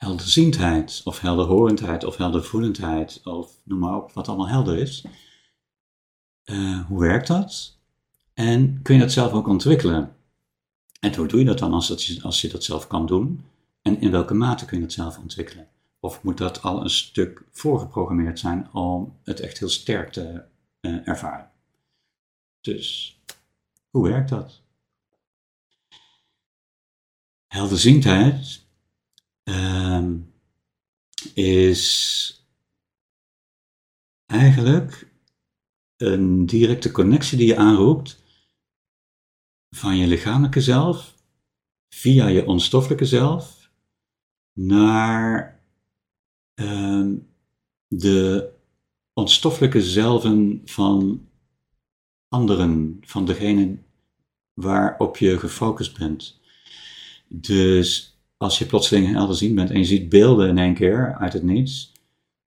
helderziendheid of helderhorendheid of heldervoelendheid of noem maar op wat allemaal helder is? Uh, hoe werkt dat? En kun je dat zelf ook ontwikkelen? En hoe doe je dat dan als, als je dat zelf kan doen? En in welke mate kun je dat zelf ontwikkelen? Of moet dat al een stuk voorgeprogrammeerd zijn om het echt heel sterk te uh, ervaren? Dus, hoe werkt dat? Helderziendheid uh, is eigenlijk een directe connectie die je aanroept van je lichamelijke zelf via je onstoffelijke zelf naar uh, de onstoffelijke zelven van anderen, van degene waarop je gefocust bent. Dus als je plotseling helder zien bent en je ziet beelden in één keer uit het niets,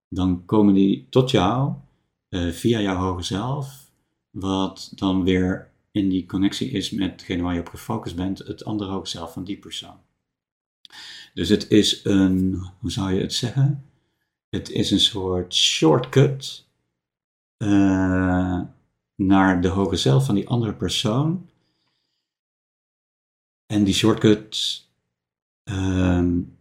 dan komen die tot jou uh, via jouw hoge zelf, wat dan weer in die connectie is met degene waar je op gefocust bent, het andere hoge zelf van die persoon. Dus het is een, hoe zou je het zeggen? Het is een soort shortcut uh, naar de hoge zelf van die andere persoon. En die shortcut, um,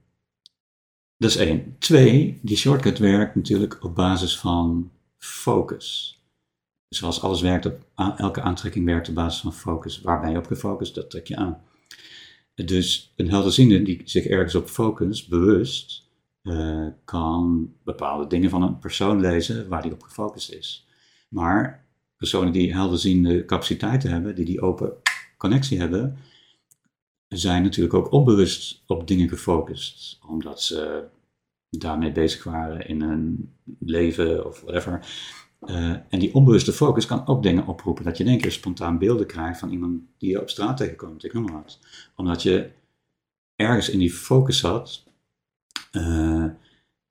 dat is één. Twee, die shortcut werkt natuurlijk op basis van focus. Zoals alles werkt, op, elke aantrekking werkt op basis van focus. Waar ben je op gefocust, dat trek je aan. Dus een helderziende die zich ergens op focust, bewust, uh, kan bepaalde dingen van een persoon lezen waar die op gefocust is. Maar personen die helderziende capaciteiten hebben, die die open connectie hebben, zijn natuurlijk ook onbewust op dingen gefocust, omdat ze daarmee bezig waren in hun leven of whatever. Uh, en die onbewuste focus kan ook dingen oproepen. Dat je in één keer spontaan beelden krijgt van iemand die je op straat tegenkomt, ik noem maar wat. Omdat je ergens in die focus zat, uh,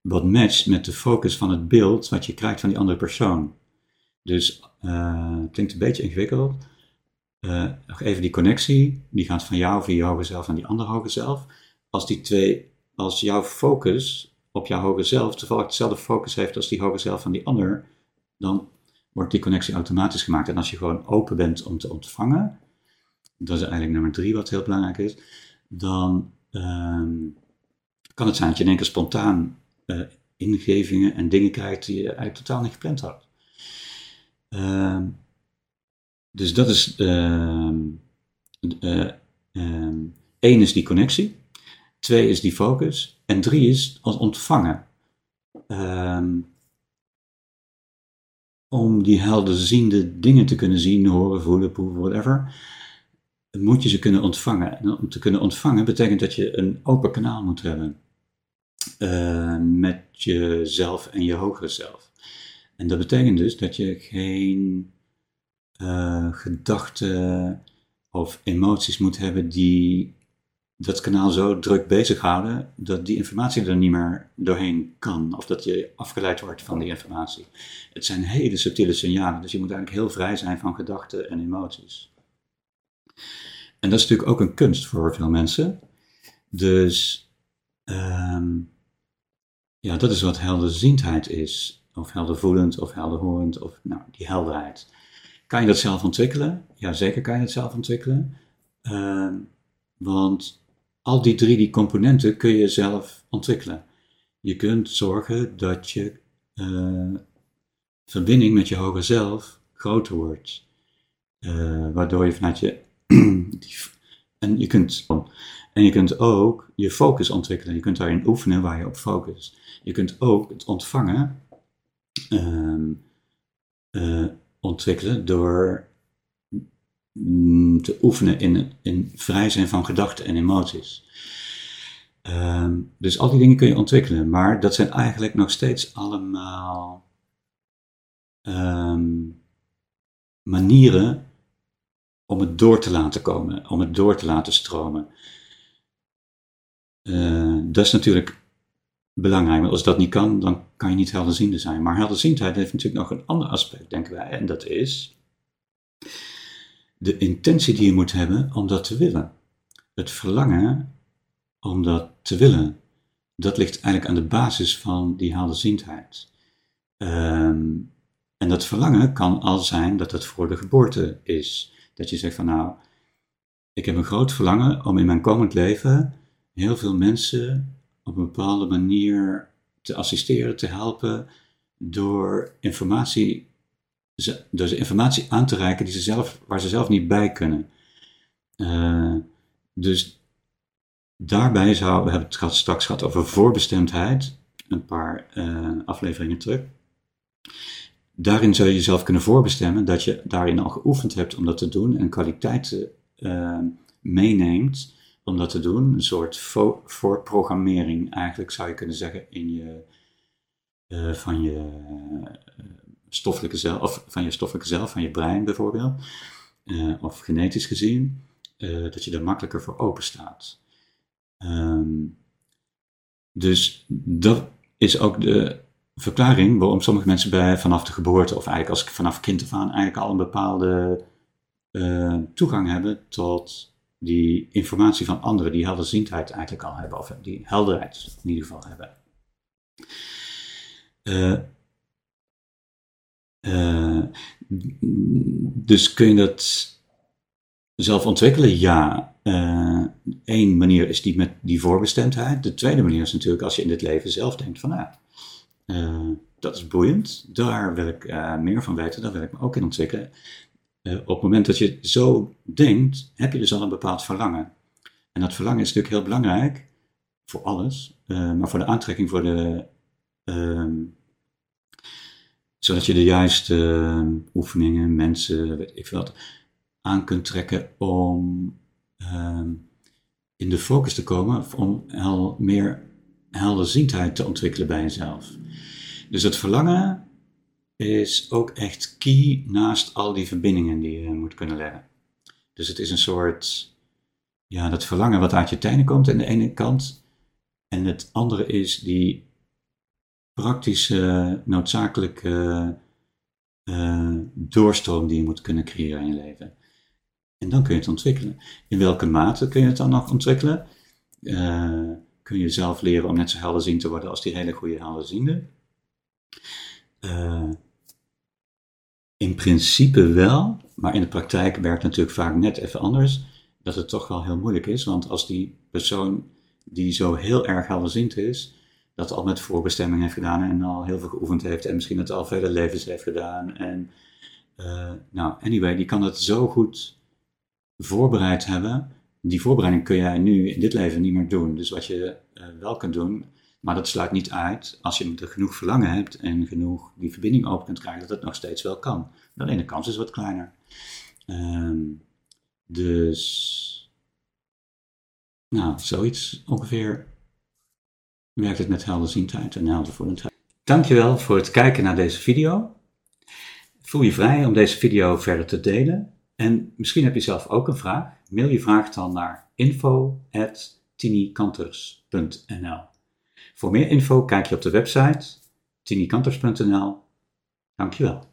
wat matcht met de focus van het beeld wat je krijgt van die andere persoon. Dus uh, klinkt een beetje ingewikkeld, uh, nog even die connectie, die gaat van jou via je hoger zelf en die andere hoger zelf. Als die twee, als jouw focus op jouw hoger zelf toevallig dezelfde focus heeft als die hoger zelf van die ander, dan wordt die connectie automatisch gemaakt. En als je gewoon open bent om te ontvangen, dat is eigenlijk nummer drie wat heel belangrijk is, dan um, kan het zijn dat je in één keer spontaan uh, ingevingen en dingen krijgt die je eigenlijk totaal niet gepland had. Uh, dus dat is, uh, uh, één is die connectie, twee is die focus en drie is als ontvangen. Um, om die helderziende dingen te kunnen zien, horen, voelen, proeven, whatever, moet je ze kunnen ontvangen. En om te kunnen ontvangen betekent dat je een open kanaal moet hebben uh, met jezelf en je hogere zelf. En dat betekent dus dat je geen uh, gedachten of emoties moet hebben die dat kanaal zo druk bezighouden dat die informatie er niet meer doorheen kan of dat je afgeleid wordt van die informatie. Het zijn hele subtiele signalen, dus je moet eigenlijk heel vrij zijn van gedachten en emoties. En dat is natuurlijk ook een kunst voor veel mensen. Dus um, ja, dat is wat helderziendheid is, of heldervoelend of helderhorend, of nou, die helderheid. Kan je dat zelf ontwikkelen? Ja, zeker kan je het zelf ontwikkelen. Uh, want al die drie die componenten kun je zelf ontwikkelen. Je kunt zorgen dat je uh, verbinding met je hoger zelf groter wordt. Uh, waardoor je vanuit je. en, je kunt, en je kunt ook je focus ontwikkelen. Je kunt daarin oefenen waar je op focust. Je kunt ook het ontvangen. Uh, ontwikkelen door mm, te oefenen in, in vrij zijn van gedachten en emoties. Ehm, dus al die dingen kun je ontwikkelen, maar dat zijn eigenlijk nog steeds allemaal ehm, manieren om het door te laten komen, om het door te laten stromen. Uh, dat is natuurlijk belangrijk, want als dat niet kan, dan kan je niet helderziende zijn. Maar helderziendheid heeft natuurlijk nog een ander aspect, denken wij, en dat is de intentie die je moet hebben om dat te willen. Het verlangen om dat te willen, dat ligt eigenlijk aan de basis van die helderziendheid. Um, en dat verlangen kan al zijn dat het voor de geboorte is. Dat je zegt van nou, ik heb een groot verlangen om in mijn komend leven heel veel mensen op een bepaalde manier te assisteren, te helpen, door informatie, door ze informatie aan te reiken die ze zelf, waar ze zelf niet bij kunnen. Uh, dus daarbij zou, we hebben het straks gehad over voorbestemdheid, een paar uh, afleveringen terug. Daarin zou je jezelf kunnen voorbestemmen dat je daarin al geoefend hebt om dat te doen en kwaliteiten uh, meeneemt om dat te doen. Een soort voorprogrammering eigenlijk zou je kunnen zeggen in je, uh, van je uh, stoffelijke zelf, of van je stoffelijke zelf, van je brein bijvoorbeeld, uh, of genetisch gezien, dat je daar makkelijker voor open staat. Um, dus dat is ook de verklaring waarom sommige mensen bij, vanaf de geboorte, of eigenlijk als vanaf kind af aan, eigenlijk al een bepaalde toegang hebben tot die informatie van anderen, die helderziendheid eigenlijk al hebben, of die helderheid in ieder geval hebben. Uh, uh, dus kun je dat zelf ontwikkelen? Ja. Eén uh, manier is die met die voorbestemdheid. De tweede manier is natuurlijk als je in dit leven zelf denkt van, nou, dat is boeiend, daar wil ik meer van weten, daar wil ik me ook in ontwikkelen. Uh, op het moment dat je zo denkt, heb je dus al een bepaald verlangen. En dat verlangen is natuurlijk heel belangrijk voor alles, uh, maar voor de aantrekking voor de. Uh, zodat je de juiste ehm, oefeningen, mensen, weet ik veel wat, aan kunt trekken om ehm, in de focus te komen, om hel, meer helderziendheid te ontwikkelen bij jezelf. Dus het verlangen is ook echt key naast al die verbindingen die je moet kunnen leggen. Dus het is een soort, ja, dat verlangen wat uit je tenen komt aan de ene kant. En het andere is die praktische, noodzakelijke uh, doorstroom die je moet kunnen creëren in je leven. En dan kun je het ontwikkelen. In welke mate kun je het dan nog ontwikkelen? Uh, kun je zelf leren om net zo helderziend te worden als die hele goede helderziende? Uh, in principe wel, maar in de praktijk werkt het natuurlijk vaak net even anders. Dat het toch wel heel moeilijk is, want als die persoon die zo heel erg helderziend is, dat al met voorbestemming heeft gedaan en al heel veel geoefend heeft en misschien het al vele levens heeft gedaan. En uh, nou, anyway, die kan het zo goed voorbereid hebben. Die voorbereiding kun jij nu in dit leven niet meer doen. Dus wat je uh, wel kunt doen, maar dat sluit niet uit, als je er genoeg verlangen hebt en genoeg die verbinding open kunt krijgen, dat het nog steeds wel kan. Alleen de kans is wat kleiner. Um, dus, nou, zoiets ongeveer werkt het met helderziendheid en heldervoelendheid. Dankjewel voor het kijken naar deze video. Voel je vrij om deze video verder te delen. En misschien heb je zelf ook een vraag. Mail je vraag dan naar info.tinikanters.nl voor meer info kijk je op de website tinikanters.nl. Dankjewel.